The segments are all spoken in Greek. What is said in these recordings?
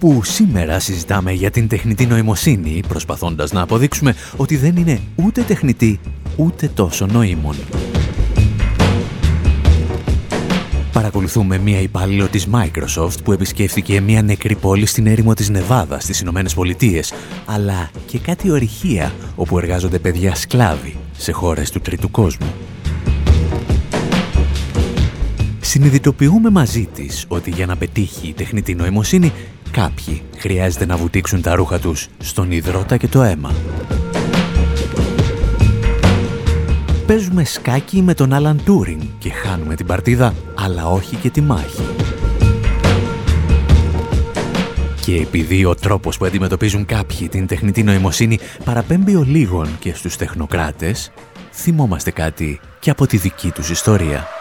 Όπου σήμερα συζητάμε για την τεχνητή νοημοσύνη προσπαθώντας να αποδείξουμε ότι δεν είναι ούτε τεχνητή ούτε τόσο νοήμων. Παρακολουθούμε μία υπάλληλο της Microsoft που επισκέφθηκε μία νεκρή πόλη στην έρημο της Νεβάδα στις Ηνωμένες Πολιτείες, αλλά και κάτι ορυχεία όπου εργάζονται παιδιά σκλάβοι σε χώρες του τρίτου κόσμου. Συνειδητοποιούμε μαζί της ότι για να πετύχει η τεχνητή νοημοσύνη κάποιοι χρειάζεται να βουτήξουν τα ρούχα τους στον υδρότα και το αίμα. Παίζουμε σκάκι με τον Άλαν Τούρινγκ και χάνουμε την παρτίδα, αλλά όχι και τη μάχη. Και επειδή ο τρόπος που αντιμετωπίζουν κάποιοι την τεχνητή νοημοσύνη παραπέμπει ο λίγων και στους τεχνοκράτες, θυμόμαστε κάτι και από τη δική τους ιστορία.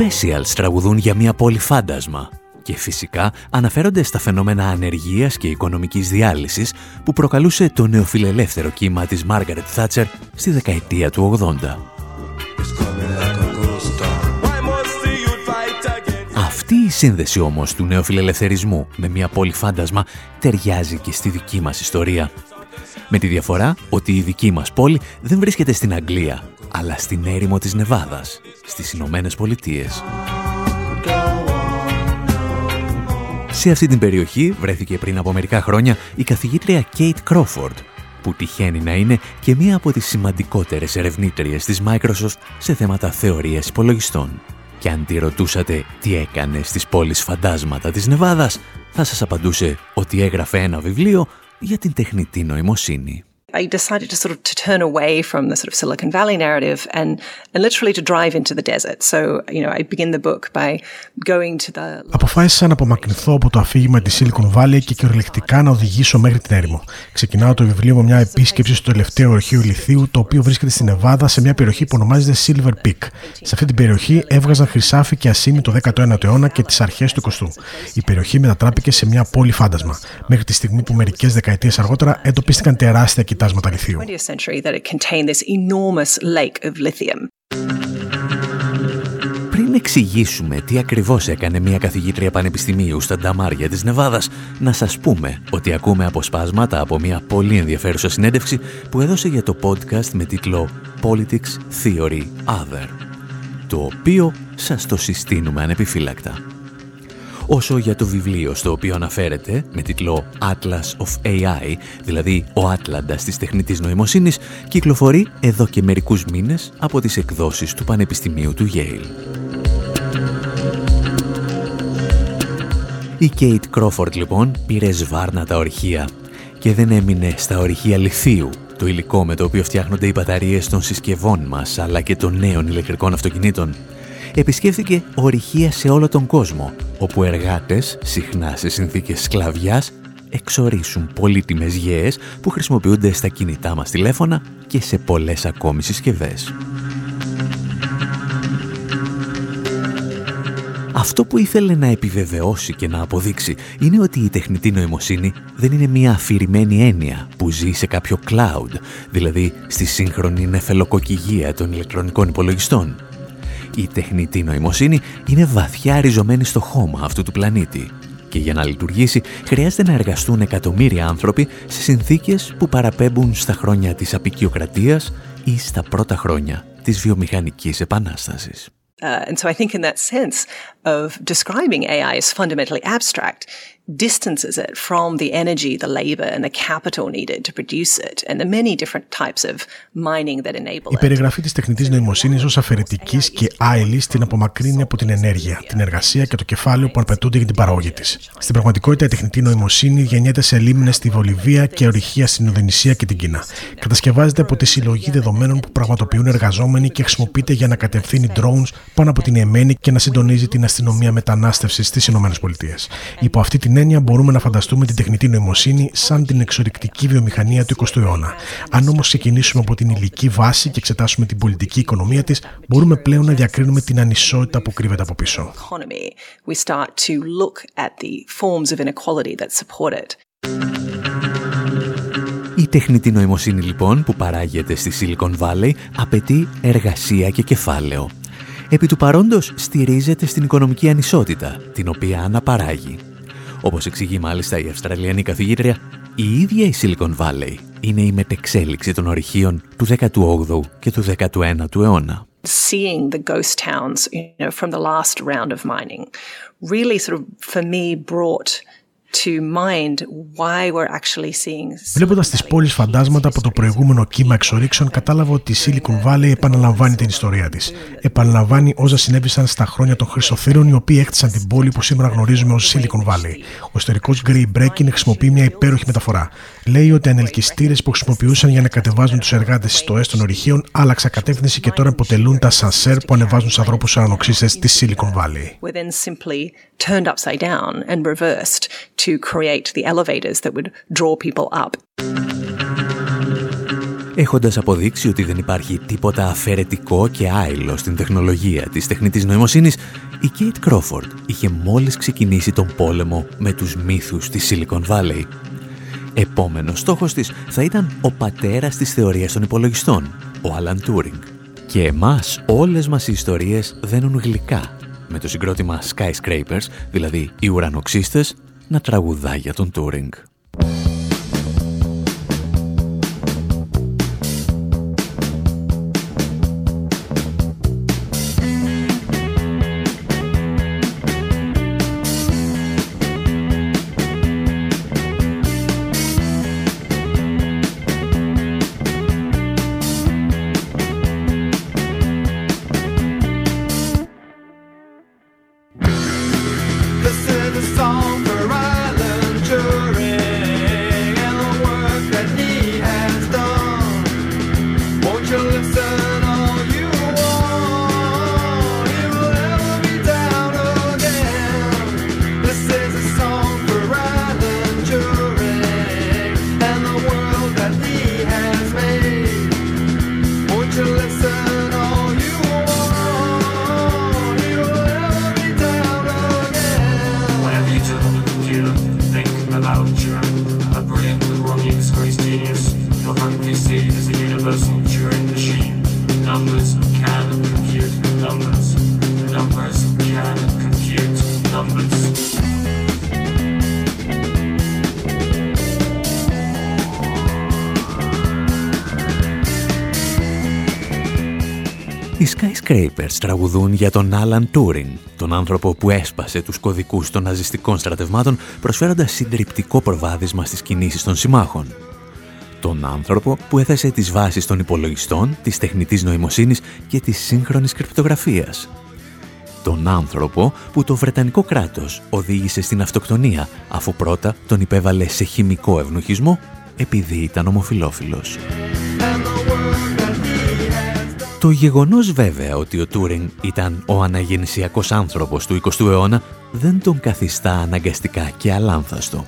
Specials τραγουδούν για μια πόλη φάντασμα και φυσικά αναφέρονται στα φαινόμενα ανεργίας και οικονομικής διάλυσης που προκαλούσε το νεοφιλελεύθερο κύμα της Μάργαρετ Θάτσερ στη δεκαετία του 80. Αυτή η σύνδεση όμως του νεοφιλελευθερισμού με μια πόλη φάντασμα ταιριάζει και στη δική μας ιστορία. Με τη διαφορά ότι η δική μας πόλη δεν βρίσκεται στην Αγγλία, αλλά στην έρημο της Νεβάδας, στις Ηνωμένες Πολιτείες. Σε αυτή την περιοχή βρέθηκε πριν από μερικά χρόνια η καθηγήτρια Kate Crawford, που τυχαίνει να είναι και μία από τις σημαντικότερες ερευνήτριες της Microsoft σε θέματα θεωρίας υπολογιστών. Και αν τη ρωτούσατε τι έκανε στις πόλεις φαντάσματα της Νεβάδας, θα σας απαντούσε ότι έγραφε ένα βιβλίο για την τεχνητή νοημοσύνη. I decided to sort of to turn away from the sort of Silicon Valley narrative and, and literally to drive into the desert. So, you know, I begin the book by going to the... Αποφάσισα να απομακρυνθώ από το αφήγημα της Silicon Valley και κυριολεκτικά να οδηγήσω μέχρι την έρημο. Ξεκινάω το βιβλίο με μια επίσκεψη στο τελευταίο ορχείο λιθίου, το οποίο βρίσκεται στην Εβάδα σε μια περιοχή που ονομάζεται Silver Peak. Σε αυτή την περιοχή έβγαζαν χρυσάφι και ασίμι το 19ο αιώνα και τις αρχές του 20ου. Η περιοχή μετατράπηκε σε μια πόλη φάντασμα, μέχρι τη στιγμή που μερικές δεκαετίες αργότερα εντοπίστηκαν τεράστια κοιτάσματα λιθίου. Πριν πριν εξηγήσουμε τι ακριβώς έκανε μια καθηγήτρια πανεπιστημίου στα Νταμάρια της Νεβάδας, να σας πούμε ότι ακούμε αποσπάσματα από μια πολύ ενδιαφέρουσα συνέντευξη που έδωσε για το podcast με τίτλο Politics Theory Other, το οποίο σας το συστήνουμε ανεπιφύλακτα όσο για το βιβλίο στο οποίο αναφέρεται με τίτλο Atlas of AI, δηλαδή ο Άτλαντας της τεχνητής νοημοσύνης, κυκλοφορεί εδώ και μερικούς μήνες από τις εκδόσεις του Πανεπιστημίου του Yale. Η Kate Crawford λοιπόν πήρε σβάρνα τα ορυχεία και δεν έμεινε στα ορυχεία λιθίου, το υλικό με το οποίο φτιάχνονται οι μπαταρίες των συσκευών μας αλλά και των νέων ηλεκτρικών αυτοκινήτων επισκέφθηκε ορυχεία σε όλο τον κόσμο, όπου εργάτες, συχνά σε συνθήκες σκλαβιάς, εξορίσουν πολύτιμες γέες που χρησιμοποιούνται στα κινητά μας τηλέφωνα και σε πολλές ακόμη συσκευές. Αυτό που ήθελε να επιβεβαιώσει και να αποδείξει είναι ότι η τεχνητή νοημοσύνη δεν είναι μια αφηρημένη έννοια που ζει σε κάποιο cloud, δηλαδή στη σύγχρονη νεφελοκοκυγία των ηλεκτρονικών υπολογιστών. Η τεχνητή νοημοσύνη είναι βαθιά ριζωμένη στο χώμα αυτού του πλανήτη και για να λειτουργήσει χρειάζεται να εργαστούν εκατομμύρια άνθρωποι σε συνθήκες που παραπέμπουν στα χρόνια της απεικιοκρατίας ή στα πρώτα χρόνια της βιομηχανικής επανάστασης. Uh, and so I think in that sense of describing AI as fundamentally abstract, distances it from the energy, the labor and the capital needed to produce it and the many different types of mining that enable it. Η περιγραφή της τεχνητής νοημοσύνης ως αφαιρετικής και άειλης την απομακρύνει από την ενέργεια, την εργασία και το κεφάλαιο που απαιτούνται για την παραγωγή της. Στην πραγματικότητα η τεχνητή νοημοσύνη γεννιέται σε λίμνες στη Βολιβία και ορυχεία στην Ινδονησία και την Κίνα. Κατασκευάζεται από τη συλλογή δεδομένων που πραγματοποιούν εργαζόμενοι και χρησιμοποιείται για να κατευθύνει drones πάνω από την Εμένη και να συντονίζει την αστυνομία μετανάστευσης στις ΗΠΑ. Υπό αυτή την έννοια μπορούμε να φανταστούμε την τεχνητή νοημοσύνη σαν την εξορρυκτική βιομηχανία του 20ου αιώνα. Αν όμως ξεκινήσουμε από την υλική βάση και εξετάσουμε την πολιτική οικονομία της, μπορούμε πλέον να διακρίνουμε την ανισότητα που κρύβεται από πίσω. Η τεχνητή νοημοσύνη λοιπόν που παράγεται στη Silicon Valley απαιτεί εργασία και κεφάλαιο. Επί του παρόντος στηρίζεται στην οικονομική ανισότητα, την οποία αναπαράγει. Όπως εξηγεί μάλιστα η Αυστραλιανή καθηγήτρια, η ίδια η Silicon Valley είναι η μετεξέλιξη των ορυχείων του 18ου και του 19ου αιώνα. Seeing the ghost towns, you know, from the last round of mining really sort of for me brought Βλέποντας τις πόλεις φαντάσματα από το προηγούμενο κύμα εξορίξεων, κατάλαβα ότι η Silicon Valley επαναλαμβάνει την ιστορία της. Επαναλαμβάνει όσα συνέβησαν στα χρόνια των Χρυσοθύρων, οι οποίοι έκτισαν την πόλη που σήμερα γνωρίζουμε ως Silicon Valley. Ο ιστορικός Gray Breaking χρησιμοποιεί μια υπέροχη μεταφορά. Λέει ότι ανελκυστήρες που χρησιμοποιούσαν για να κατεβάζουν τους εργάτες στις στοέ των ορυχείων άλλαξαν κατεύθυνση και τώρα αποτελούν τα σανσέρ που ανεβάζουν του ανθρώπους σε ανοξίστες της Silicon Valley to create the elevators that would draw people up. Έχοντας αποδείξει ότι δεν υπάρχει τίποτα αφαιρετικό και άειλο στην τεχνολογία της τεχνητής νοημοσύνης, η Kate Crawford είχε μόλις ξεκινήσει τον πόλεμο με τους μύθους της Silicon Valley. Επόμενος στόχος της θα ήταν ο πατέρας της θεωρίας των υπολογιστών, ο Alan Turing. Και εμάς όλες μας οι ιστορίες δένουν γλυκά με το συγκρότημα Skyscrapers, δηλαδή οι ουρανοξύστες, να τραγουδά για τον Τούρινγκ. Skyscrapers τραγουδούν για τον Alan Turing, τον άνθρωπο που έσπασε τους κωδικούς των ναζιστικών στρατευμάτων προσφέροντας συντριπτικό προβάδισμα στις κινήσεις των συμμάχων. Τον άνθρωπο που έθεσε τις βάσεις των υπολογιστών, της τεχνητής νοημοσύνης και της σύγχρονης κρυπτογραφίας. Τον άνθρωπο που το Βρετανικό κράτος οδήγησε στην αυτοκτονία αφού πρώτα τον υπέβαλε σε χημικό ευνοχισμό επειδή ήταν ομοφιλόφιλος. Το γεγονός βέβαια ότι ο Τούρινγκ ήταν ο αναγεννησιακός άνθρωπος του 20ου αιώνα δεν τον καθιστά αναγκαστικά και αλάνθαστο.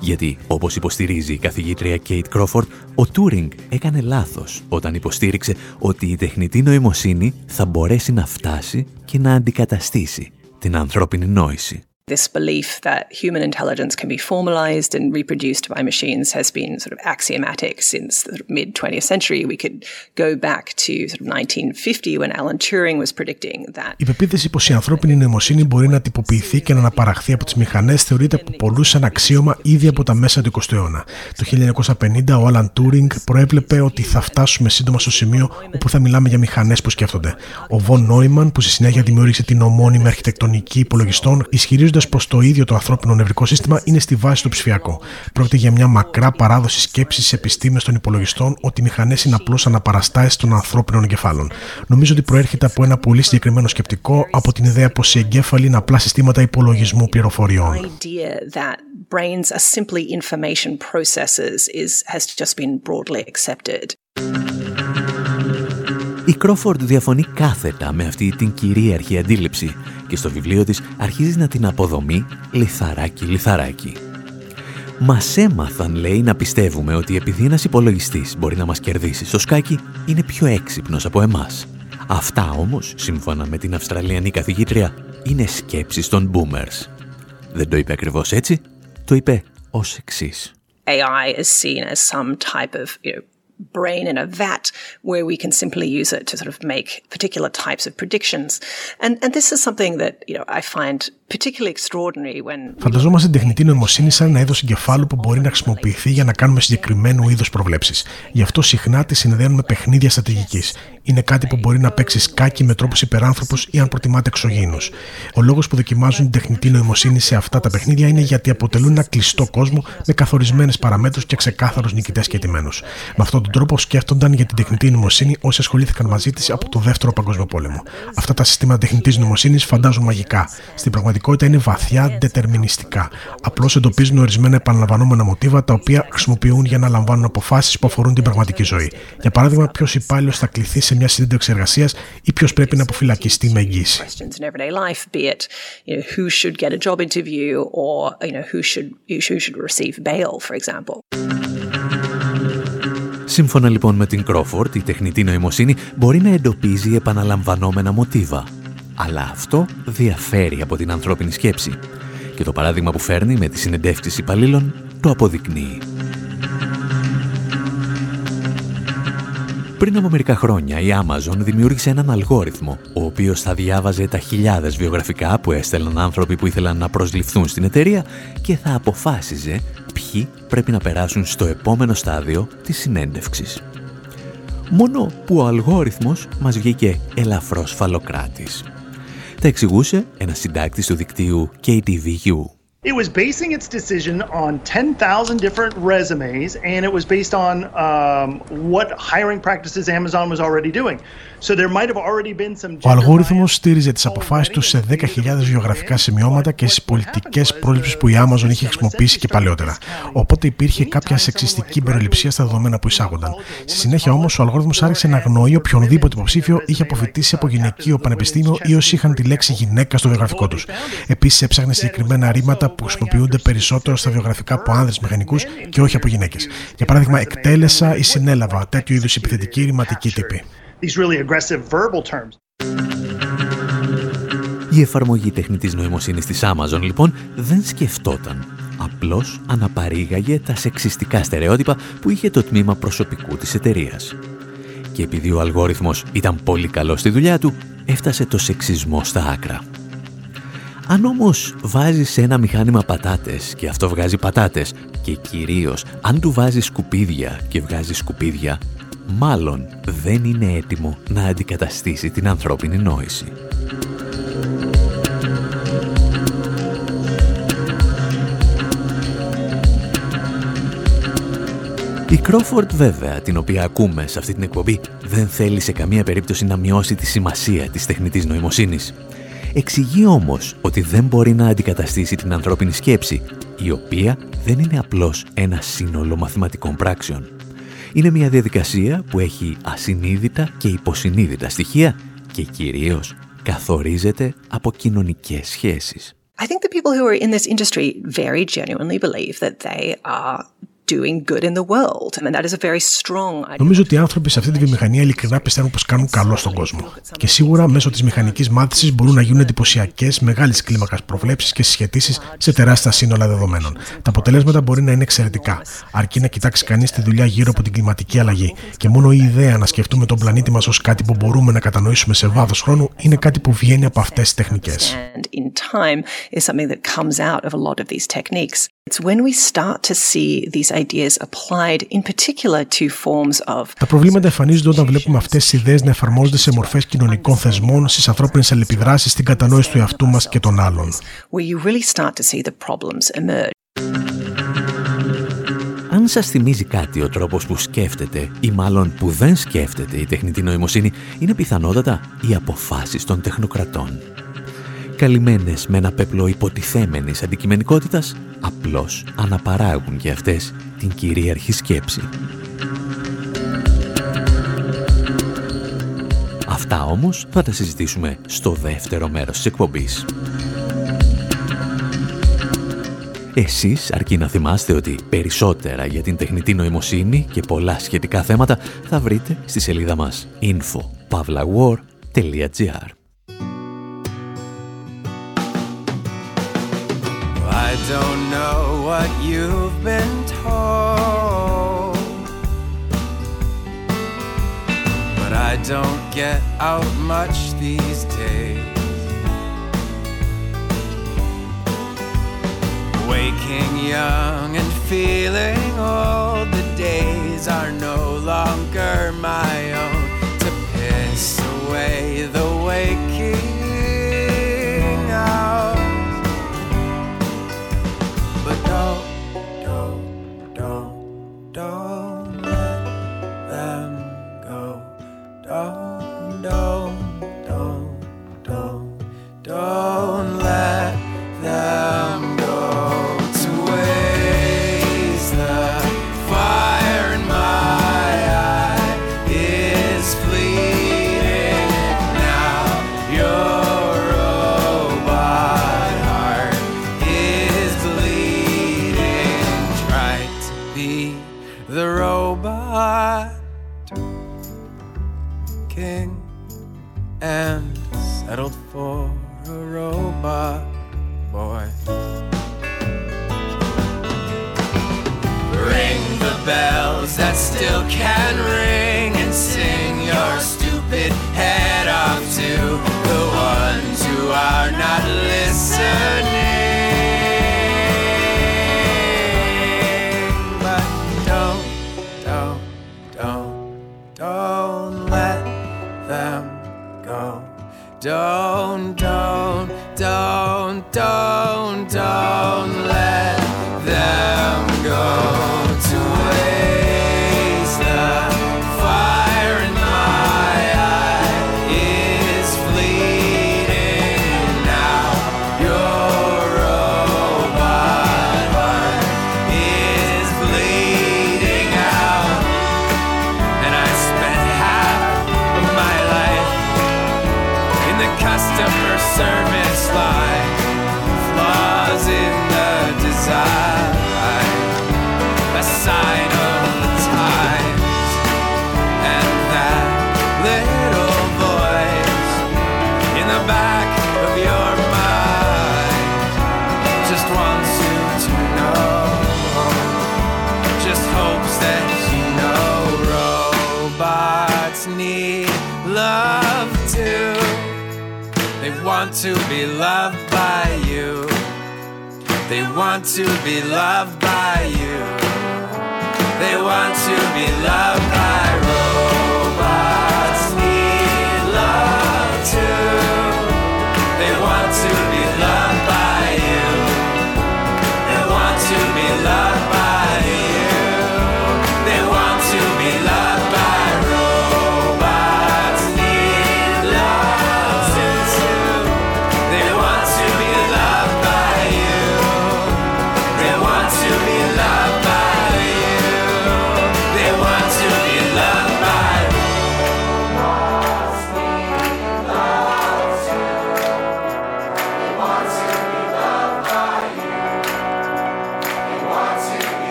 Γιατί, όπως υποστηρίζει η καθηγήτρια Κέιτ Κρόφορντ, ο Τούρινγκ έκανε λάθος όταν υποστήριξε ότι η τεχνητή νοημοσύνη θα μπορέσει να φτάσει και να αντικαταστήσει την ανθρώπινη νόηση. This belief that human intelligence can be formalized and reproduced by machines has been sort of axiomatic since the mid 20th century. We could go back to sort of 1950 when Alan Turing was predicting that. Η πεποίθηση πως η ανθρώπινη νοημοσύνη μπορεί να τυποποιηθεί και να αναπαραχθεί από τις μηχανές θεωρείται από πολλούς σαν αξίωμα ήδη από τα μέσα του 20ου αιώνα. Το 1950 ο Alan Turing προέβλεπε ότι θα φτάσουμε σύντομα στο σημείο όπου θα μιλάμε για μηχανές που σκέφτονται. Ο Von Neumann, που στη συνέχεια δημιούργησε την ομώνυμη αρχιτεκτονική υπολογιστών, ισχυρίζονται πω το ίδιο το ανθρώπινο νευρικό σύστημα είναι στη βάση του ψηφιακό. Πρόκειται για μια μακρά παράδοση σκέψης στι επιστήμε των υπολογιστών ότι οι μηχανές είναι απλώς αναπαραστάσεις των ανθρώπινων εγκεφάλων. Νομίζω ότι προέρχεται από ένα πολύ συγκεκριμένο σκεπτικό, από την ιδέα πως οι εγκέφαλοι είναι απλά συστήματα υπολογισμού πληροφοριών. Η Κρόφορντ διαφωνεί κάθετα με αυτή την κυρίαρχη αντίληψη και στο βιβλίο της αρχίζεις να την αποδομεί λιθαράκι-λιθαράκι. Μας έμαθαν, λέει, να πιστεύουμε ότι επειδή ένας υπολογιστής μπορεί να μας κερδίσει στο σκάκι, είναι πιο έξυπνος από εμάς. Αυτά όμως, σύμφωνα με την Αυστραλιανή καθηγήτρια, είναι σκέψεις των boomers. Δεν το είπε ακριβώς έτσι, το είπε ως εξής. AI is seen as some type of you know, brain in a vat where we can simply use it to sort of make particular types of predictions. And, and this is something that, you know, I find. Φανταζόμαστε την τεχνητή νοημοσύνη σαν ένα είδος εγκεφάλου που μπορεί να χρησιμοποιηθεί για να κάνουμε συγκεκριμένου είδου προβλέψεις. Γι' αυτό συχνά τη συνδέουμε παιχνίδια στρατηγικής. Είναι κάτι που μπορεί να παίξει σκάκι με τρόπους υπεράνθρωπους ή αν προτιμάτε εξωγήινους. Ο λόγος που δοκιμάζουν την τεχνητή νοημοσύνη σε αυτά τα παιχνίδια είναι γιατί αποτελούν ένα κλειστό κόσμο με καθορισμένες παραμέτρους και ξεκάθαρους νικητές και ετοιμένου. Με αυτόν τον τρόπο σκέφτονταν για την τεχνητή νοημοσύνη όσοι ασχολήθηκαν μαζί της από το Δεύτερο Παγκόσμιο Πόλεμο. Αυτά τα συστήματα τεχνητής νοημοσύνης φαντάζουν μαγικά. Στην πραγματικότητα είναι βαθιά δετερμινιστικά. Απλώς εντοπίζουν ορισμένα επαναλαμβανόμενα μοτίβα τα οποία χρησιμοποιούν για να λαμβάνουν αποφάσεις που αφορούν την πραγματική ζωή. Για παράδειγμα, ποιος υπάλληλος θα κληθεί σε μια συνέντευξη εργασίας ή ποιος πρέπει να αποφυλακιστεί με εγγύηση. Σύμφωνα λοιπόν με την Κρόφορτ, η τεχνητή νοημοσύνη μπορεί να εντοπίζει επαναλαμβανόμενα μοτίβα. Αλλά αυτό διαφέρει από την ανθρώπινη σκέψη. Και το παράδειγμα που φέρνει με τις συνεντεύξεις υπαλλήλων το αποδεικνύει. Πριν από μερικά χρόνια η Amazon δημιούργησε έναν αλγόριθμο, ο οποίος θα διάβαζε τα χιλιάδες βιογραφικά που έστελναν άνθρωποι που ήθελαν να προσληφθούν στην εταιρεία και θα αποφάσιζε ποιοι πρέπει να περάσουν στο επόμενο στάδιο της συνέντευξης. Μόνο που ο αλγόριθμος μας βγήκε ελαφρώς φαλοκράτης. Τα εξηγούσε ένα συντάκτης του δικτύου KTVU. It was basing its decision on 10,000 different resumes and it was based on um, what hiring practices Amazon was already doing. Ο αλγόριθμος στήριζε τις αποφάσεις του σε 10.000 βιογραφικά σημειώματα και στις πολιτικές πρόληψεις που η Amazon είχε χρησιμοποιήσει και παλαιότερα. Οπότε υπήρχε κάποια σεξιστική περιληψία στα δεδομένα που εισάγονταν. Στη συνέχεια όμως, ο αλγόριθμος άρχισε να αγνοεί οποιονδήποτε υποψήφιο είχε αποφυτίσει από γυναικείο πανεπιστήμιο ή όσοι είχαν τη λέξη γυναίκα στο βιογραφικό τους. Επίσης, έψαχνε συγκεκριμένα ρήματα που χρησιμοποιούνται περισσότερο στα βιογραφικά από άνδρες μηχανικούς και όχι από γυναίκες. Για παράδειγμα, εκτέλεσα ή συνέλαβα τέτοιου είδους επιθετική ρηματική τύπη these really aggressive verbal terms. Η εφαρμογή τεχνητής νοημοσύνης της Amazon λοιπόν δεν σκεφτόταν. Απλώς αναπαρήγαγε τα σεξιστικά στερεότυπα που είχε το τμήμα προσωπικού της εταιρείας. Και επειδή ο αλγόριθμος ήταν πολύ καλός στη δουλειά του, έφτασε το σεξισμό στα άκρα. Αν όμως βάζεις σε ένα μηχάνημα πατάτες και αυτό βγάζει πατάτες και κυρίως αν του βάζεις σκουπίδια και βγάζει σκουπίδια, μάλλον δεν είναι έτοιμο να αντικαταστήσει την ανθρώπινη νόηση. Η Crawford βέβαια, την οποία ακούμε σε αυτή την εκπομπή, δεν θέλει σε καμία περίπτωση να μειώσει τη σημασία της τεχνητής νοημοσύνης. Εξηγεί όμως ότι δεν μπορεί να αντικαταστήσει την ανθρώπινη σκέψη, η οποία δεν είναι απλώς ένα σύνολο μαθηματικών πράξεων. Είναι μια διαδικασία που έχει ασυνείδητα και υποσυνείδητα στοιχεία και κυρίως καθορίζεται από κοινωνικές σχέσεις. I think the people who are in this industry very genuinely believe that they are doing good in the world. I mean, that is a very strong Νομίζω ότι οι άνθρωποι σε αυτή τη βιομηχανία ειλικρινά πιστεύουν πως κάνουν καλό στον κόσμο. Και σίγουρα μέσω της μηχανικής μάθησης μπορούν να γίνουν εντυπωσιακές, μεγάλης κλίμακας προβλέψεις και συσχετήσεις σε τεράστια σύνολα δεδομένων. Τα αποτελέσματα μπορεί να είναι εξαιρετικά, αρκεί να κοιτάξει κανείς τη δουλειά γύρω από την κλιματική αλλαγή. Και μόνο η ιδέα να σκεφτούμε τον πλανήτη μας ως κάτι που μπορούμε να κατανοήσουμε σε βάθος χρόνου είναι κάτι που βγαίνει από αυτές τις τεχνικές. It's when we start to see these ideas applied in particular to forms of... Τα προβλήματα εμφανίζονται όταν βλέπουμε αυτές τις ιδέες να εφαρμόζονται σε μορφές κοινωνικών θεσμών, στις ανθρώπινες αλληλεπιδράσεις, στην κατανόηση του εαυτού μας και των άλλων. Where you really start to see the problems emerge. Αν σας θυμίζει κάτι ο τρόπος που σκέφτεται ή μάλλον που δεν σκέφτεται η τεχνητή νοημοσύνη, είναι πιθανότατα οι αποφάσεις των τεχνοκρατών καλυμμένες με ένα πέπλο υποτιθέμενης αντικειμενικότητας, απλώς αναπαράγουν για αυτές την κυρίαρχη σκέψη. Αυτά όμως θα τα συζητήσουμε στο δεύτερο μέρος της εκπομπής. Εσείς αρκεί να θυμάστε ότι περισσότερα για την τεχνητή νοημοσύνη και πολλά σχετικά θέματα θα βρείτε στη σελίδα μας info.pavlawar.gr don't know what you've been told. But I don't get out much these days. Waking young and feeling old, the days are no longer my own to piss away the waking to be loved by you. They want to be loved by you. They want to be loved by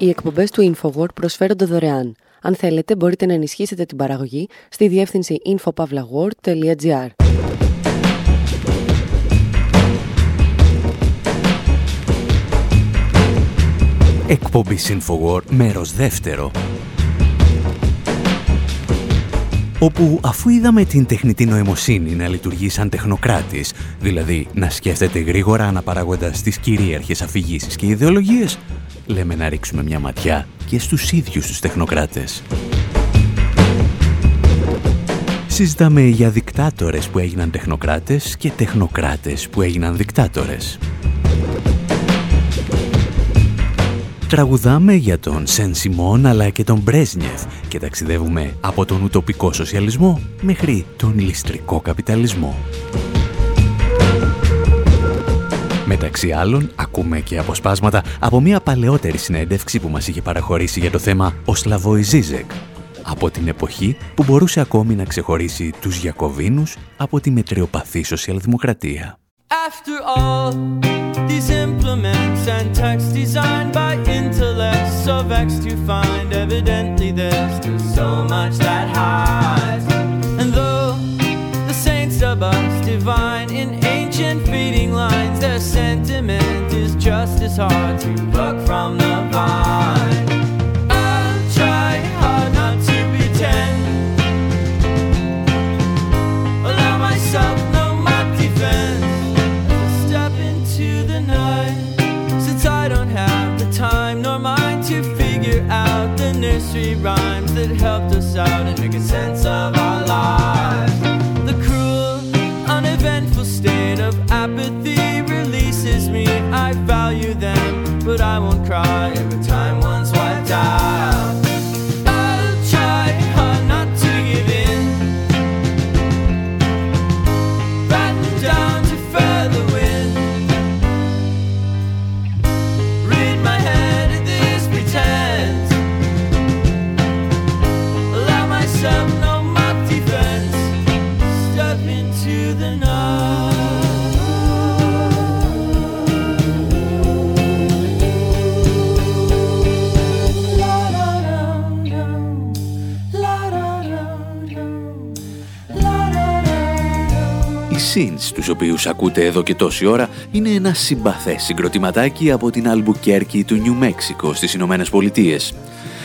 Οι εκπομπές του InfoWord προσφέρονται δωρεάν. Αν θέλετε, μπορείτε να ενισχύσετε την παραγωγή στη διεύθυνση infopavlagor.gr. Εκπομπή InfoWord, μέρος δεύτερο. όπου αφού είδαμε την τεχνητή νοημοσύνη να λειτουργεί σαν τεχνοκράτης, δηλαδή να σκέφτεται γρήγορα αναπαράγοντας τις κυρίαρχες αφηγήσεις και ιδεολογίες, λέμε να ρίξουμε μια ματιά και στους ίδιους τους τεχνοκράτες. Συζητάμε για δικτάτορες που έγιναν τεχνοκράτες και τεχνοκράτες που έγιναν δικτάτορες. Τραγουδάμε για τον Σεν Σιμών αλλά και τον Μπρέσνιεφ και ταξιδεύουμε από τον ουτοπικό σοσιαλισμό μέχρι τον ληστρικό καπιταλισμό. Μεταξύ άλλων, ακούμε και αποσπάσματα από μια παλαιότερη συνέντευξη που μας είχε παραχωρήσει για το θέμα ο Σλαβόη Ζίζεκ, από την εποχή που μπορούσε ακόμη να ξεχωρίσει τους Γιακοβίνους από τη μετριοπαθή σοσιαλδημοκρατία. After all, these implements and text designed by intellects so vexed to find evidently there's still so much that hides. And though the saints of us divine in ancient feeding lines, the sentiment is just as hard to pluck from the vine. I'll try hard not to pretend. Allow myself no defense. Step into the night. Since I don't have the time nor mind to figure out the nursery rhymes that help. I won't τους οποίους ακούτε εδώ και τόση ώρα, είναι ένα συμπαθές συγκροτηματάκι από την Αλμπουκέρκη του Νιου Μέξικο στις Ηνωμένες Πολιτείες.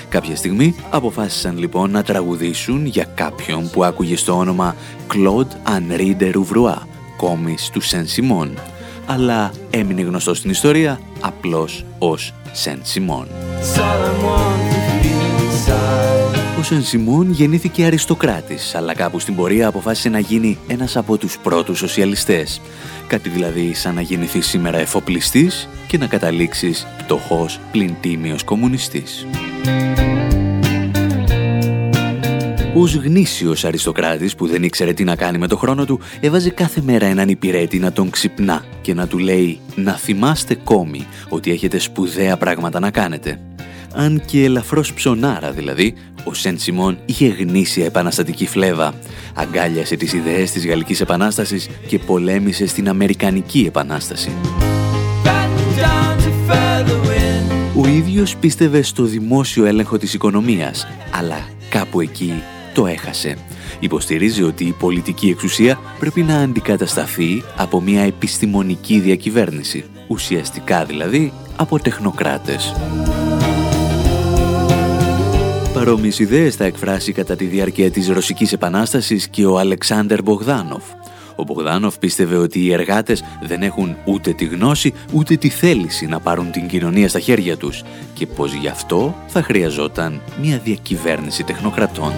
Κάποια στιγμή αποφάσισαν λοιπόν να τραγουδήσουν για κάποιον που άκουγε στο όνομα Claude Henri de Rouvroy, κόμις του Σεν Σιμών, αλλά έμεινε γνωστό στην ιστορία απλώς ως Σεν Σιμών. Ο Σεν Σιμών γεννήθηκε αριστοκράτης, αλλά κάπου στην πορεία αποφάσισε να γίνει ένας από τους πρώτους σοσιαλιστές. Κάτι δηλαδή σαν να γεννηθείς σήμερα εφοπλιστής και να καταλήξεις πτωχός πλην τίμιος κομμουνιστής. Ως γνήσιος αριστοκράτης που δεν ήξερε τι να κάνει με το χρόνο του, έβαζε κάθε μέρα έναν υπηρέτη να τον ξυπνά και να του λέει «Να θυμάστε κόμι ότι έχετε σπουδαία πράγματα να κάνετε» αν και ελαφρώς ψωνάρα δηλαδή, ο Σεν Σιμών είχε γνήσια επαναστατική φλέβα. Αγκάλιασε τις ιδέες της Γαλλικής Επανάστασης και πολέμησε στην Αμερικανική Επανάσταση. Ο ίδιος πίστευε στο δημόσιο έλεγχο της οικονομίας, αλλά κάπου εκεί το έχασε. Υποστηρίζει ότι η πολιτική εξουσία πρέπει να αντικατασταθεί από μια επιστημονική διακυβέρνηση, ουσιαστικά δηλαδή από τεχνοκράτες. Παρόμοιες ιδέες θα εκφράσει κατά τη διάρκεια της Ρωσικής Επανάστασης και ο Αλεξάνδερ Μπογδάνοφ. Ο Μπογδάνοφ πίστευε ότι οι εργάτες δεν έχουν ούτε τη γνώση ούτε τη θέληση να πάρουν την κοινωνία στα χέρια τους και πως γι' αυτό θα χρειαζόταν μια διακυβέρνηση τεχνοκρατών.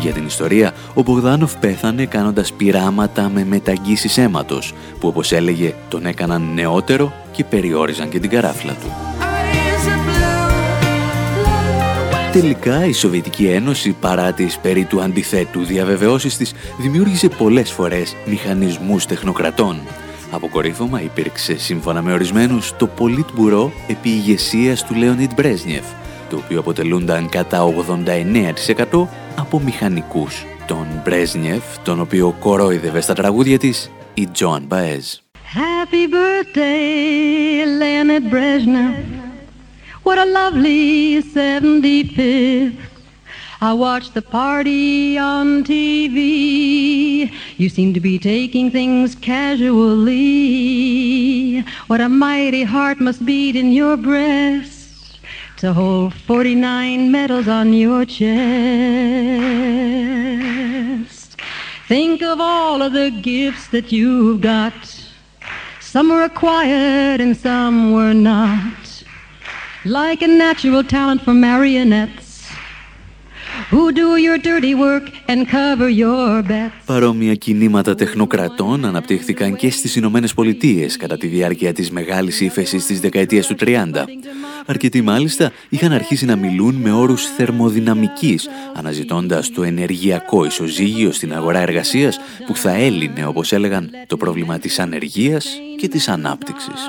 Για την ιστορία, ο Μπογδάνοφ πέθανε κάνοντας πειράματα με μεταγγίσεις αίματος, που όπως έλεγε τον έκαναν νεότερο και περιόριζαν και την καράφλα του. Τελικά η Σοβιετική Ένωση παρά τις περί του αντιθέτου διαβεβαιώσεις της δημιούργησε πολλές φορές μηχανισμούς τεχνοκρατών. Αποκορύφωμα υπήρξε σύμφωνα με ορισμένους το Politburo επί ηγεσίας του Λέονιτ Μπρέσνιεφ το οποίο αποτελούνταν κατά 89% από μηχανικούς. Τον Μπρέσνιεφ, τον οποίο κορόιδευε στα τραγούδια της, η Τζοαν Μπαέζ. Happy birthday, Leonid Brezhnev. What a lovely 75th. I watched the party on TV. You seem to be taking things casually. What a mighty heart must beat in your breast to hold 49 medals on your chest. Think of all of the gifts that you've got. Some were acquired and some were not. Like a natural talent for marionettes. Παρόμοια κινήματα τεχνοκρατών αναπτύχθηκαν και στις Ηνωμένες Πολιτείες κατά τη διάρκεια της μεγάλης ύφεσης της δεκαετίας του 30. Αρκετοί μάλιστα είχαν αρχίσει να μιλούν με όρους θερμοδυναμικής, αναζητώντας το ενεργειακό ισοζύγιο στην αγορά εργασίας που θα έλυνε, όπως έλεγαν, το πρόβλημα της ανεργίας και της ανάπτυξης.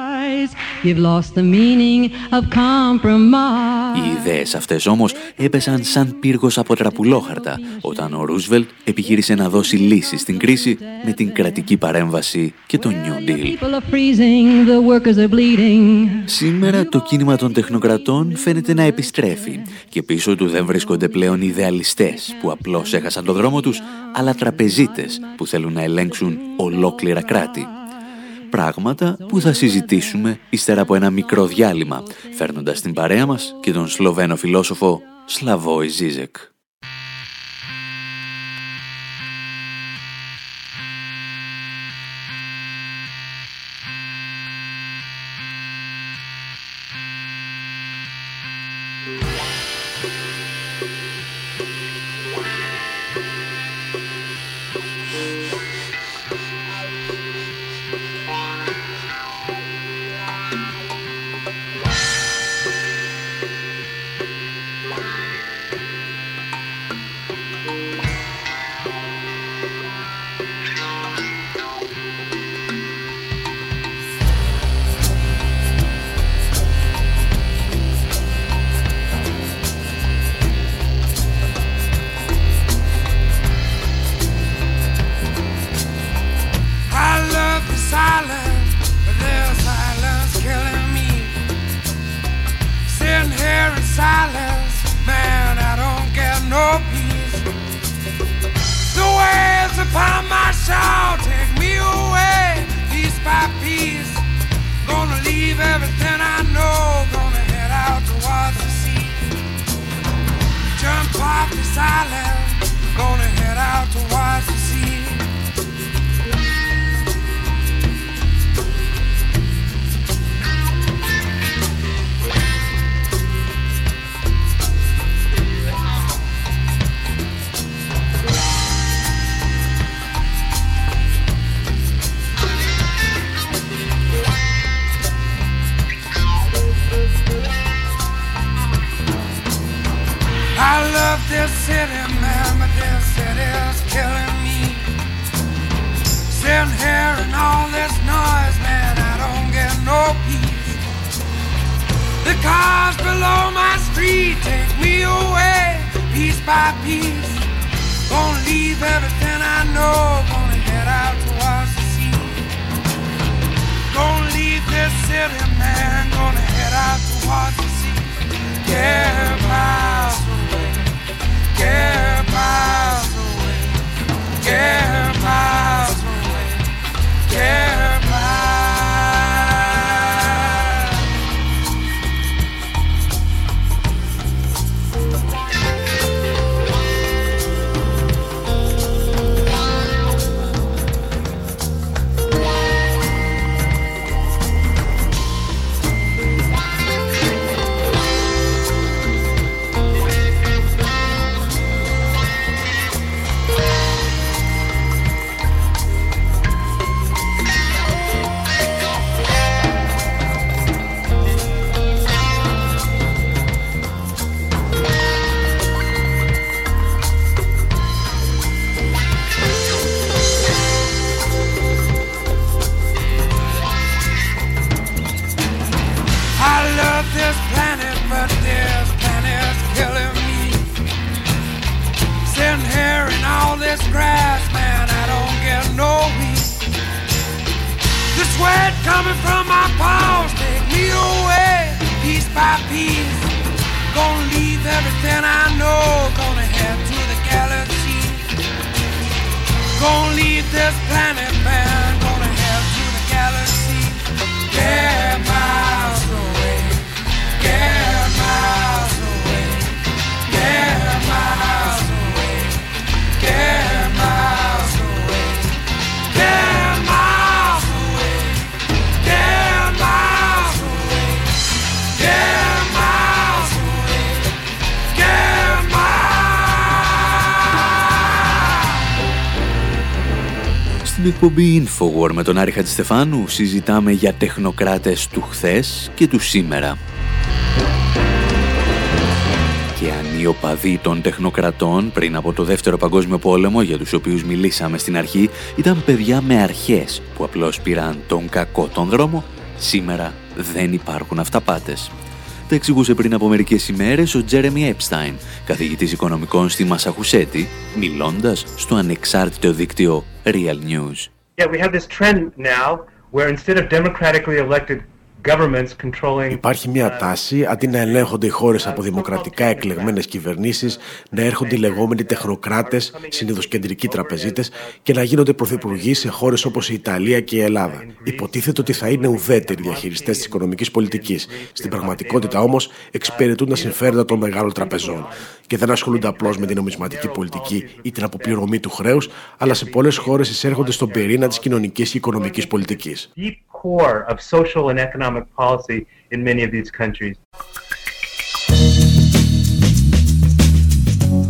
Οι ιδέες αυτές όμως έπεσαν σαν πύργος από τραπουλόχαρτα όταν ο Ρούσβελτ επιχείρησε να δώσει λύση στην κρίση με την κρατική παρέμβαση και το New Deal. Σήμερα το κίνημα των τεχνοκρατών φαίνεται να επιστρέφει και πίσω του δεν βρίσκονται πλέον ιδεαλιστές που απλώς έχασαν το δρόμο τους, αλλά τραπεζίτες που θέλουν να ελέγξουν ολόκληρα κράτη πράγματα που θα συζητήσουμε ύστερα από ένα μικρό διάλειμμα, φέρνοντας την παρέα μας και τον Σλοβαίνο φιλόσοφο Σλαβόη Ζίζεκ. child, take me away piece by piece. Gonna leave everything I know, gonna head out towards the sea. Jump off this island, gonna head out towards all this noise, man, I don't get no peace. The cars below my street take me away, piece by piece. Gonna leave everything I know, gonna head out towards the sea. Gonna leave this city, man, gonna head out towards the sea. Get miles away, get miles away, get care. Στην εκπομπή Infowar με τον Άρη Χατζηστεφάνου συζητάμε για τεχνοκράτες του χθες και του σήμερα. Και αν οι οπαδοί των τεχνοκρατών πριν από το Δεύτερο Παγκόσμιο Πόλεμο για τους οποίους μιλήσαμε στην αρχή ήταν παιδιά με αρχές που απλώς πήραν τον κακό τον δρόμο, σήμερα δεν υπάρχουν αυταπάτες. Τα εξηγούσε πριν από μερικές ημέρες ο Τζέρεμι Έπσταϊν, καθηγητής οικονομικών στη Μασαχουσέτη, μιλώντας στο ανεξάρτητο δίκτυο Real News. Yeah, we have this trend now where instead of democratically elected governments controlling Υπάρχει μια τάση, αντί να ελέγχονται οι χώρες από δημοκρατικά εκλεγμένες κυβερνήσεις, να έρχονται οι λεγόμενοι τεχνοκράτες, συνήθως κεντρικοί τραπεζίτες, και να γίνονται πρωθυπουργοί σε χώρες όπως η Ιταλία και η Ελλάδα. Υποτίθεται ότι θα είναι ουδέτεροι διαχειριστές της οικονομικής πολιτικής. Στην πραγματικότητα όμως εξυπηρετούν τα συμφέροντα των μεγάλων τραπεζών και δεν ασχολούνται απλώς με την νομισματική πολιτική ή την αποπληρωμή του χρέους, αλλά σε πολλές χώρες εισέρχονται στον πυρήνα της κοινωνικής και οικονομικής πολιτικής. Deep core of social and economic policy in many of these countries.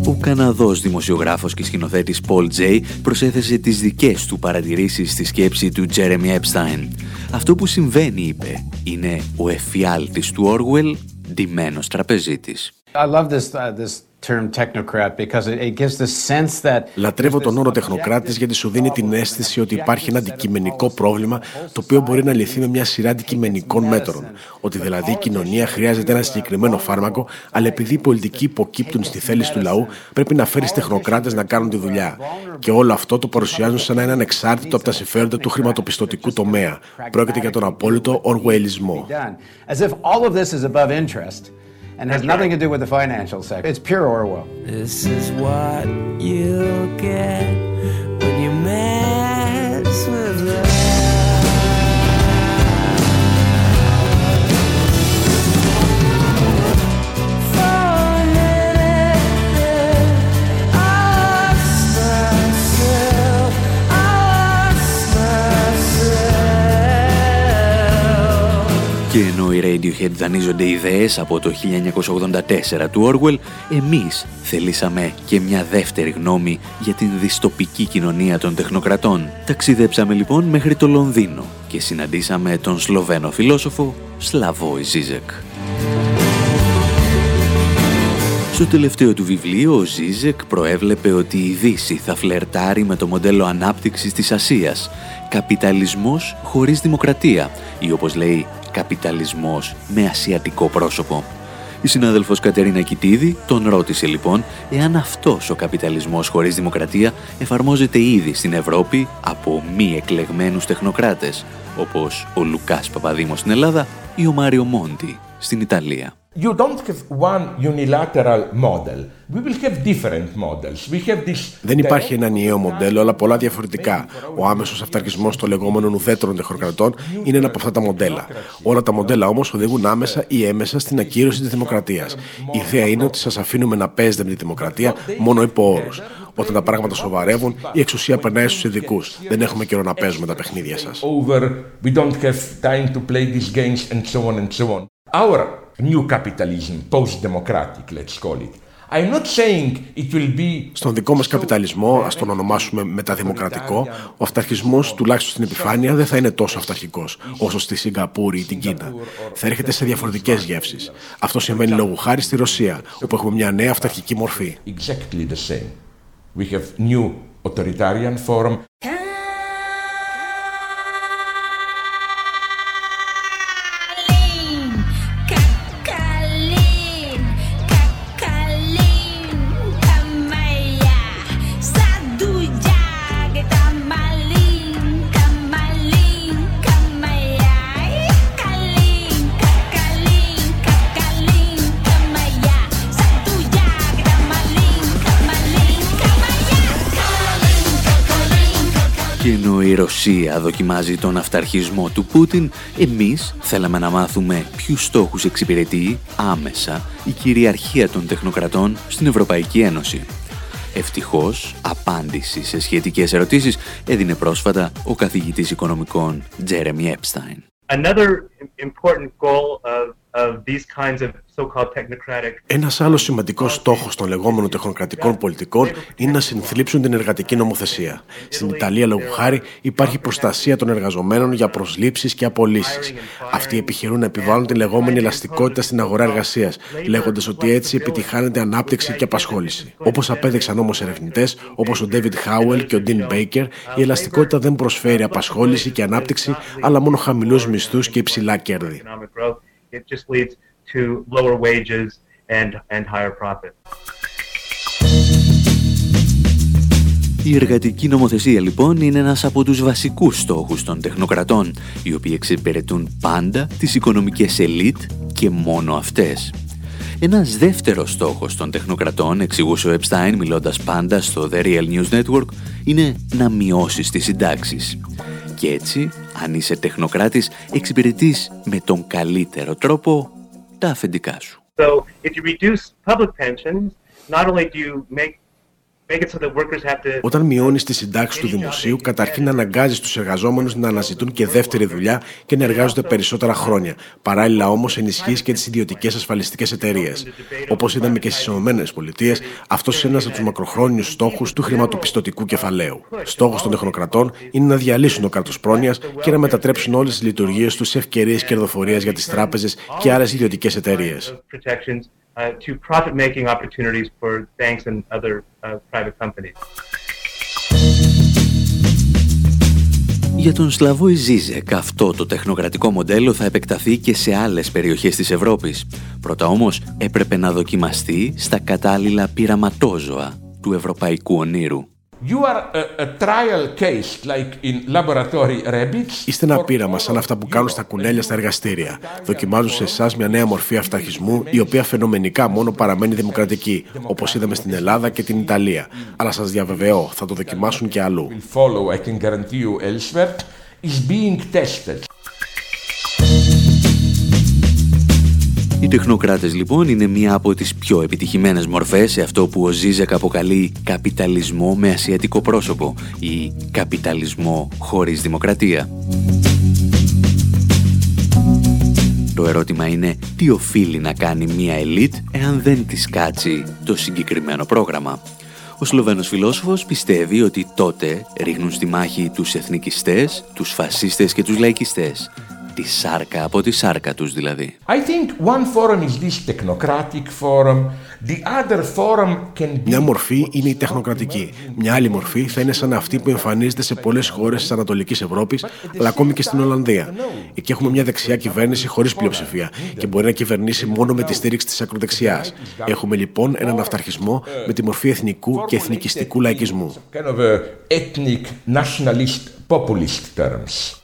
Ο Καναδός δημοσιογράφος και σκηνοθέτης Paul Jay προσέθεσε τις δικές του παρατηρήσεις στη σκέψη του Jeremy Epstein. Αυτό που συμβαίνει, είπε, είναι ο εφιάλτης του Orwell, ντυμένος τραπεζίτης. I love this uh, this term technocrat because it, it gives the sense that Λατρεύω τον όρο τεχνοκράτης γιατί σου δίνει την αίσθηση ότι υπάρχει ένα αντικειμενικό πρόβλημα το οποίο μπορεί να λυθεί με μια σειρά αντικειμενικών μέτρων. Ότι δηλαδή η κοινωνία χρειάζεται ένα συγκεκριμένο φάρμακο, αλλά επειδή οι πολιτικοί υποκύπτουν στη θέληση του λαού, πρέπει να φέρεις τεχνοκράτες να κάνουν τη δουλειά. Και όλο αυτό το παρουσιάζουν σαν να είναι ανεξάρτητο από τα συμφέροντα του χρηματοπιστωτικού τομέα. Πρόκειται για τον απόλυτο ορουελισμό. And has nothing to do with the financial sector. It's pure Orwell. This is what you get when you mess with love. Και ενώ οι Radiohead δανείζονται ιδέες από το 1984 του Orwell, εμείς θελήσαμε και μια δεύτερη γνώμη για την δυστοπική κοινωνία των τεχνοκρατών. Ταξιδέψαμε λοιπόν μέχρι το Λονδίνο και συναντήσαμε τον Σλοβαίνο φιλόσοφο Σλαβόι Ζίζεκ. Στο τελευταίο του βιβλίο, ο Ζίζεκ προέβλεπε ότι η Δύση θα φλερτάρει με το μοντέλο ανάπτυξης της Ασίας. Καπιταλισμός χωρίς δημοκρατία ή όπως λέει καπιταλισμός με ασιατικό πρόσωπο. Η συνάδελφος Κατερίνα Κιτίδη τον ρώτησε λοιπόν εάν αυτός ο καπιταλισμός χωρίς δημοκρατία εφαρμόζεται ήδη στην Ευρώπη από μη εκλεγμένους τεχνοκράτες, όπως ο Λουκάς Παπαδήμος στην Ελλάδα ή ο Μάριο Μόντι στην Ιταλία. You don't have one unilateral model. We will have different models. We have this Δεν υπάρχει ένα ενιαίο μοντέλο, αλλά πολλά διαφορετικά. Ο άμεσος αυταρχισμός των λεγόμενων ουδέτερων τεχνοκρατών είναι ένα από αυτά τα μοντέλα. Όλα τα μοντέλα όμως οδηγούν άμεσα ή έμεσα στην ακύρωση της δημοκρατίας. Η ιδέα είναι ότι σας αφήνουμε να παίζετε με τη δημοκρατία μόνο υπό όρους. Όταν τα πράγματα σοβαρεύουν, η εξουσία περνάει στους ειδικούς. Δεν έχουμε καιρό να παίζουμε τα παιχνίδια σας. Over. We don't have time to play these games and so on and so on. Our new capitalism, post-democratic, let's call it. I'm not saying it will be Στον δικό μας καπιταλισμό, ας τον ονομάσουμε μεταδημοκρατικό, ο αυταρχισμός, τουλάχιστον στην επιφάνεια, δεν θα είναι τόσο αυταρχικός όσο στη Σιγκαπούρη ή την Κίνα. Θα έρχεται σε διαφορετικές γεύσεις. Αυτό συμβαίνει λόγω χάρη στη Ρωσία, όπου έχουμε μια νέα αυταρχική μορφή. exactly the same. We have new authoritarian form. Η Ρωσία δοκιμάζει τον αυταρχισμό του Πούτιν, εμείς θέλαμε να μάθουμε ποιους στόχους εξυπηρετεί άμεσα η κυριαρχία των τεχνοκρατών στην Ευρωπαϊκή Ένωση. Ευτυχώς, απάντηση σε σχετικές ερωτήσεις έδινε πρόσφατα ο καθηγητής οικονομικών Τζέρεμι Έπσταϊν. Another important goal of, of these kinds of ένας άλλος σημαντικός στόχος των λεγόμενων τεχνοκρατικών πολιτικών είναι να συνθλίψουν την εργατική νομοθεσία. Στην Ιταλία, λόγω χάρη, υπάρχει προστασία των εργαζομένων για προσλήψεις και απολύσεις. Αυτοί επιχειρούν να επιβάλλουν την λεγόμενη ελαστικότητα στην αγορά εργασίας, λέγοντας ότι έτσι επιτυχάνεται ανάπτυξη και απασχόληση. Όπως απέδειξαν όμως ερευνητές, όπως ο David Χάουελ και ο Dean Baker, η ελαστικότητα δεν προσφέρει απασχόληση και ανάπτυξη, αλλά μόνο χαμηλούς μισθούς και υψηλά κέρδη to lower wages and, and higher profits. Η εργατική νομοθεσία λοιπόν είναι ένας από τους βασικούς στόχους των τεχνοκρατών, οι οποίοι εξυπηρετούν πάντα τις οικονομικές ελίτ και μόνο αυτές. Ένας δεύτερος στόχος των τεχνοκρατών, εξηγούσε ο Epstein μιλώντας πάντα στο The Real News Network, είναι να μειώσεις τις συντάξεις. Και έτσι, αν είσαι τεχνοκράτης, εξυπηρετείς με τον καλύτερο τρόπο τα αφεντικά σου. So if you reduce public pensions, not only do you make όταν μειώνεις τη συντάξη του δημοσίου, καταρχήν αναγκάζεις τους εργαζόμενους να αναζητούν και δεύτερη δουλειά και να εργάζονται περισσότερα χρόνια. Παράλληλα όμως ενισχύεις και τις ιδιωτικές ασφαλιστικές εταιρείες. Όπως είδαμε και στις ΗΠΑ, αυτός είναι ένας από τους μακροχρόνιους στόχους του χρηματοπιστωτικού κεφαλαίου. Στόχος των τεχνοκρατών είναι να διαλύσουν το κράτος πρόνοιας και να μετατρέψουν όλες τις λειτουργίες τους σε ευκαιρίες κερδοφορίας για τις τράπεζες και άλλες ιδιωτικές εταιρείες. Uh, to profit-making opportunities for banks and other uh, private companies. Για τον Σλαβόη Ζίζεκ αυτό το τεχνοκρατικό μοντέλο θα επεκταθεί και σε άλλες περιοχές της Ευρώπης. Πρώτα όμως έπρεπε να δοκιμαστεί στα κατάλληλα πειραματόζωα του ευρωπαϊκού ονείρου. Είστε ένα πείραμα σαν αυτά που κάνουν στα κουνέλια στα εργαστήρια. Δοκιμάζουν σε εσάς μια νέα μορφή αυταρχισμού, η οποία φαινομενικά μόνο παραμένει δημοκρατική, όπως είδαμε στην Ελλάδα και την Ιταλία. Αλλά σας διαβεβαιώ, θα το δοκιμάσουν και αλλού. Οι τεχνοκράτες λοιπόν είναι μία από τις πιο επιτυχημένες μορφές σε αυτό που ο Ζίζεκ αποκαλεί καπιταλισμό με ασιατικό πρόσωπο ή καπιταλισμό χωρίς δημοκρατία. Το ερώτημα είναι τι οφείλει να κάνει μία ελίτ εάν δεν της κάτσει το συγκεκριμένο πρόγραμμα; Ο Σλοβαίνος φιλόσοφος πιστεύει ότι τότε ρίχνουν στη μάχη τους εθνικιστές, τους φασίστες και τους λαϊκιστές τη σάρκα από τη σάρκα τους δηλαδή. I think one forum is this technocratic forum. The other forum can be... Μια μορφή είναι η τεχνοκρατική. Μια άλλη μορφή θα είναι σαν αυτή που εμφανίζεται σε πολλές χώρες της Ανατολικής Ευρώπης, αλλά ακόμη και στην Ολλανδία. Εκεί έχουμε μια δεξιά κυβέρνηση χωρίς πλειοψηφία και μπορεί να κυβερνήσει μόνο με τη στήριξη της ακροδεξιάς. Έχουμε λοιπόν έναν αυταρχισμό με τη μορφή εθνικού και εθνικιστικού λαϊκισμού. ethnic, nationalist, populist terms.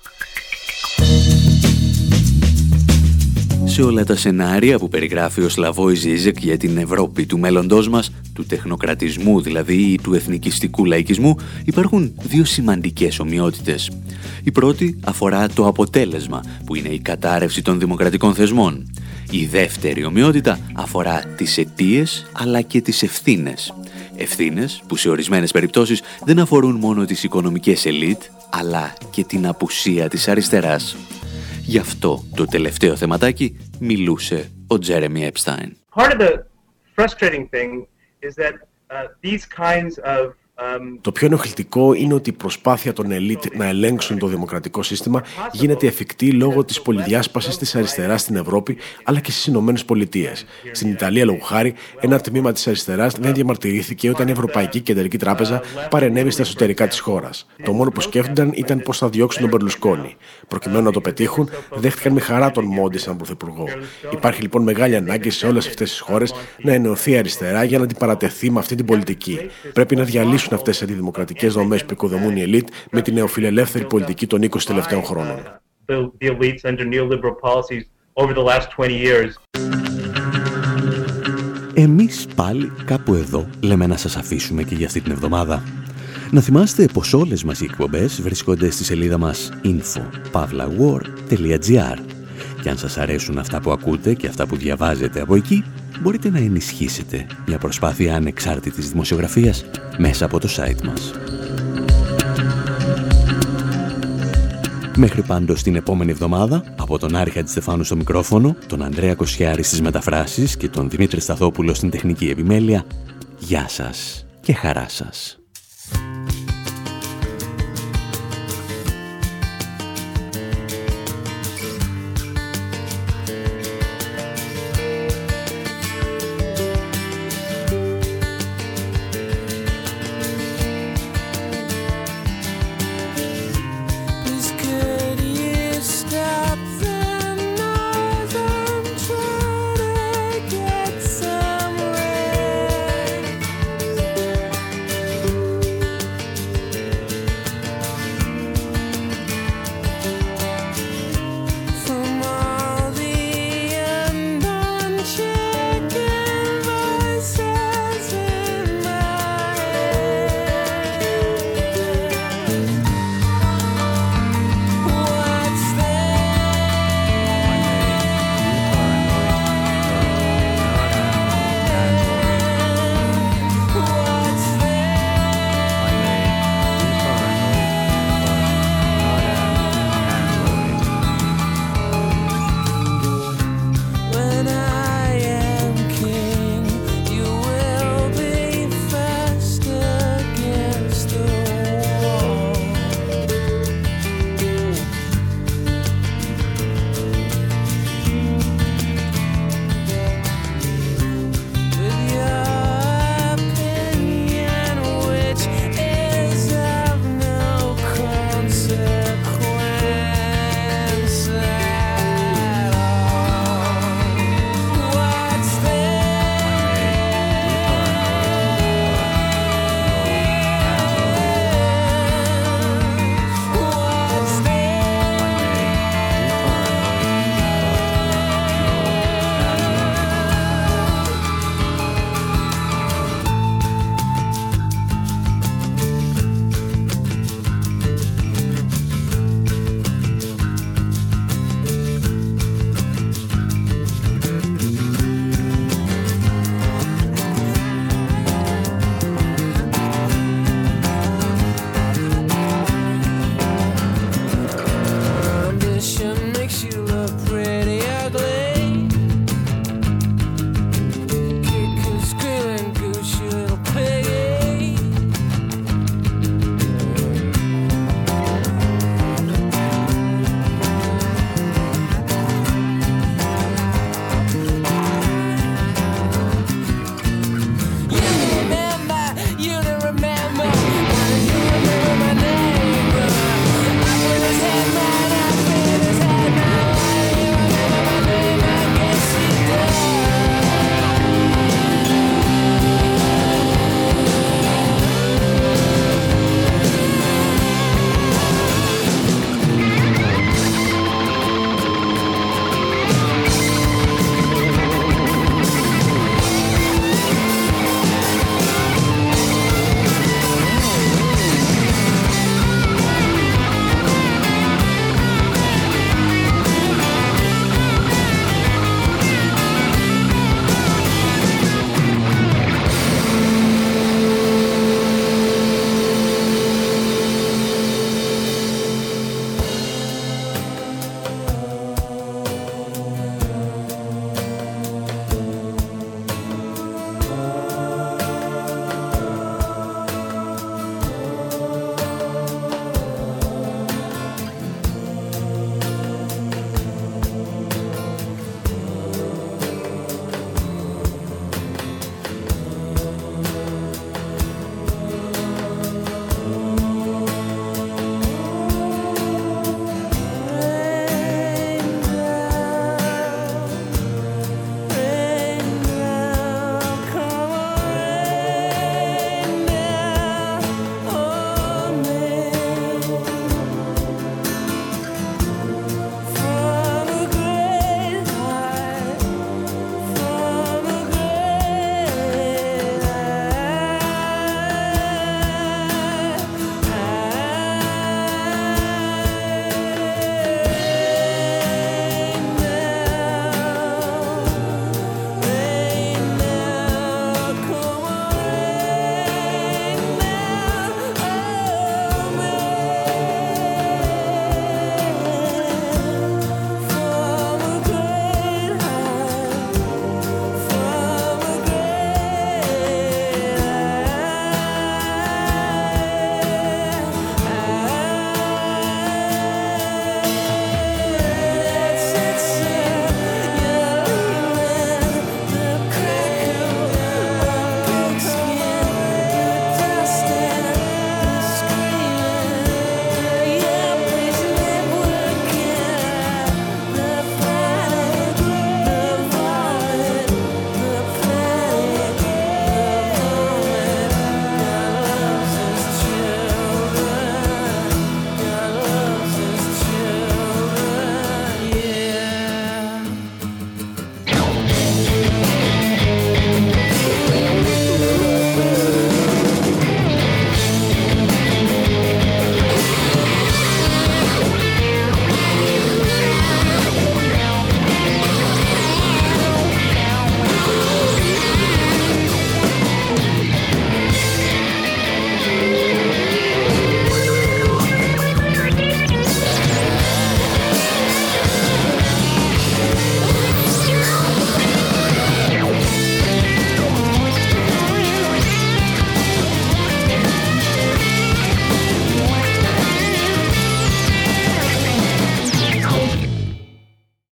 Σε όλα τα σενάρια που περιγράφει ο Σλαβόη Ζίζεκ για την Ευρώπη του μέλλοντός μας, του τεχνοκρατισμού δηλαδή ή του εθνικιστικού λαϊκισμού, υπάρχουν δύο σημαντικές ομοιότητες. Η πρώτη αφορά το αποτέλεσμα, που είναι η κατάρρευση των δημοκρατικών θεσμών. Η δεύτερη ομοιότητα αφορά τις αιτίες αλλά και τις ευθύνες. Ευθύνες που σε ορισμένες περιπτώσεις δεν αφορούν μόνο τις οικονομικές ελίτ, αλλά και την απουσία της αριστεράς. Γι' αυτό το τελευταίο θεματάκι μιλούσε ο Τζέρεμι Επστάιν. Part of the frustrating thing is that uh, these kinds of το πιο ενοχλητικό είναι ότι η προσπάθεια των ελίτ να ελέγξουν το δημοκρατικό σύστημα γίνεται εφικτή λόγω της πολυδιάσπασης της αριστεράς στην Ευρώπη αλλά και στις Ηνωμένες Πολιτείες. Στην Ιταλία, λόγω χάρη, ένα τμήμα της αριστεράς δεν διαμαρτυρήθηκε όταν η Ευρωπαϊκή Κεντρική Τράπεζα παρενέβη στα εσωτερικά της χώρας. Το μόνο που σκέφτονταν ήταν πώς θα διώξουν τον Περλουσκόνη. Προκειμένου να το πετύχουν, δέχτηκαν με χαρά τον Μόντι σαν πρωθυπουργό. Υπάρχει λοιπόν μεγάλη ανάγκη σε όλες αυτές τις χώρες να ενωθεί αριστερά για να αντιπαρατεθεί με αυτή την πολιτική. Πρέπει να διαλύσουν αλλάξουν αυτές τι αντιδημοκρατικές δομές που οικοδομούν η ελίτ με την νεοφιλελεύθερη πολιτική των 20 τελευταίων χρόνων. Εμείς πάλι κάπου εδώ λέμε να σας αφήσουμε και για αυτή την εβδομάδα. Να θυμάστε πως όλες μας οι εκπομπές βρίσκονται στη σελίδα μας info.pavlawar.gr και αν σας αρέσουν αυτά που ακούτε και αυτά που διαβάζετε από εκεί, μπορείτε να ενισχύσετε μια προσπάθεια ανεξάρτητης δημοσιογραφίας μέσα από το site μας. Μέχρι πάντως την επόμενη εβδομάδα, από τον Άρη Χατζηστεφάνου στο μικρόφωνο, τον Ανδρέα Κοσιάρη στις μεταφράσεις και τον Δημήτρη Σταθόπουλο στην τεχνική επιμέλεια, γεια σας και χαρά σας.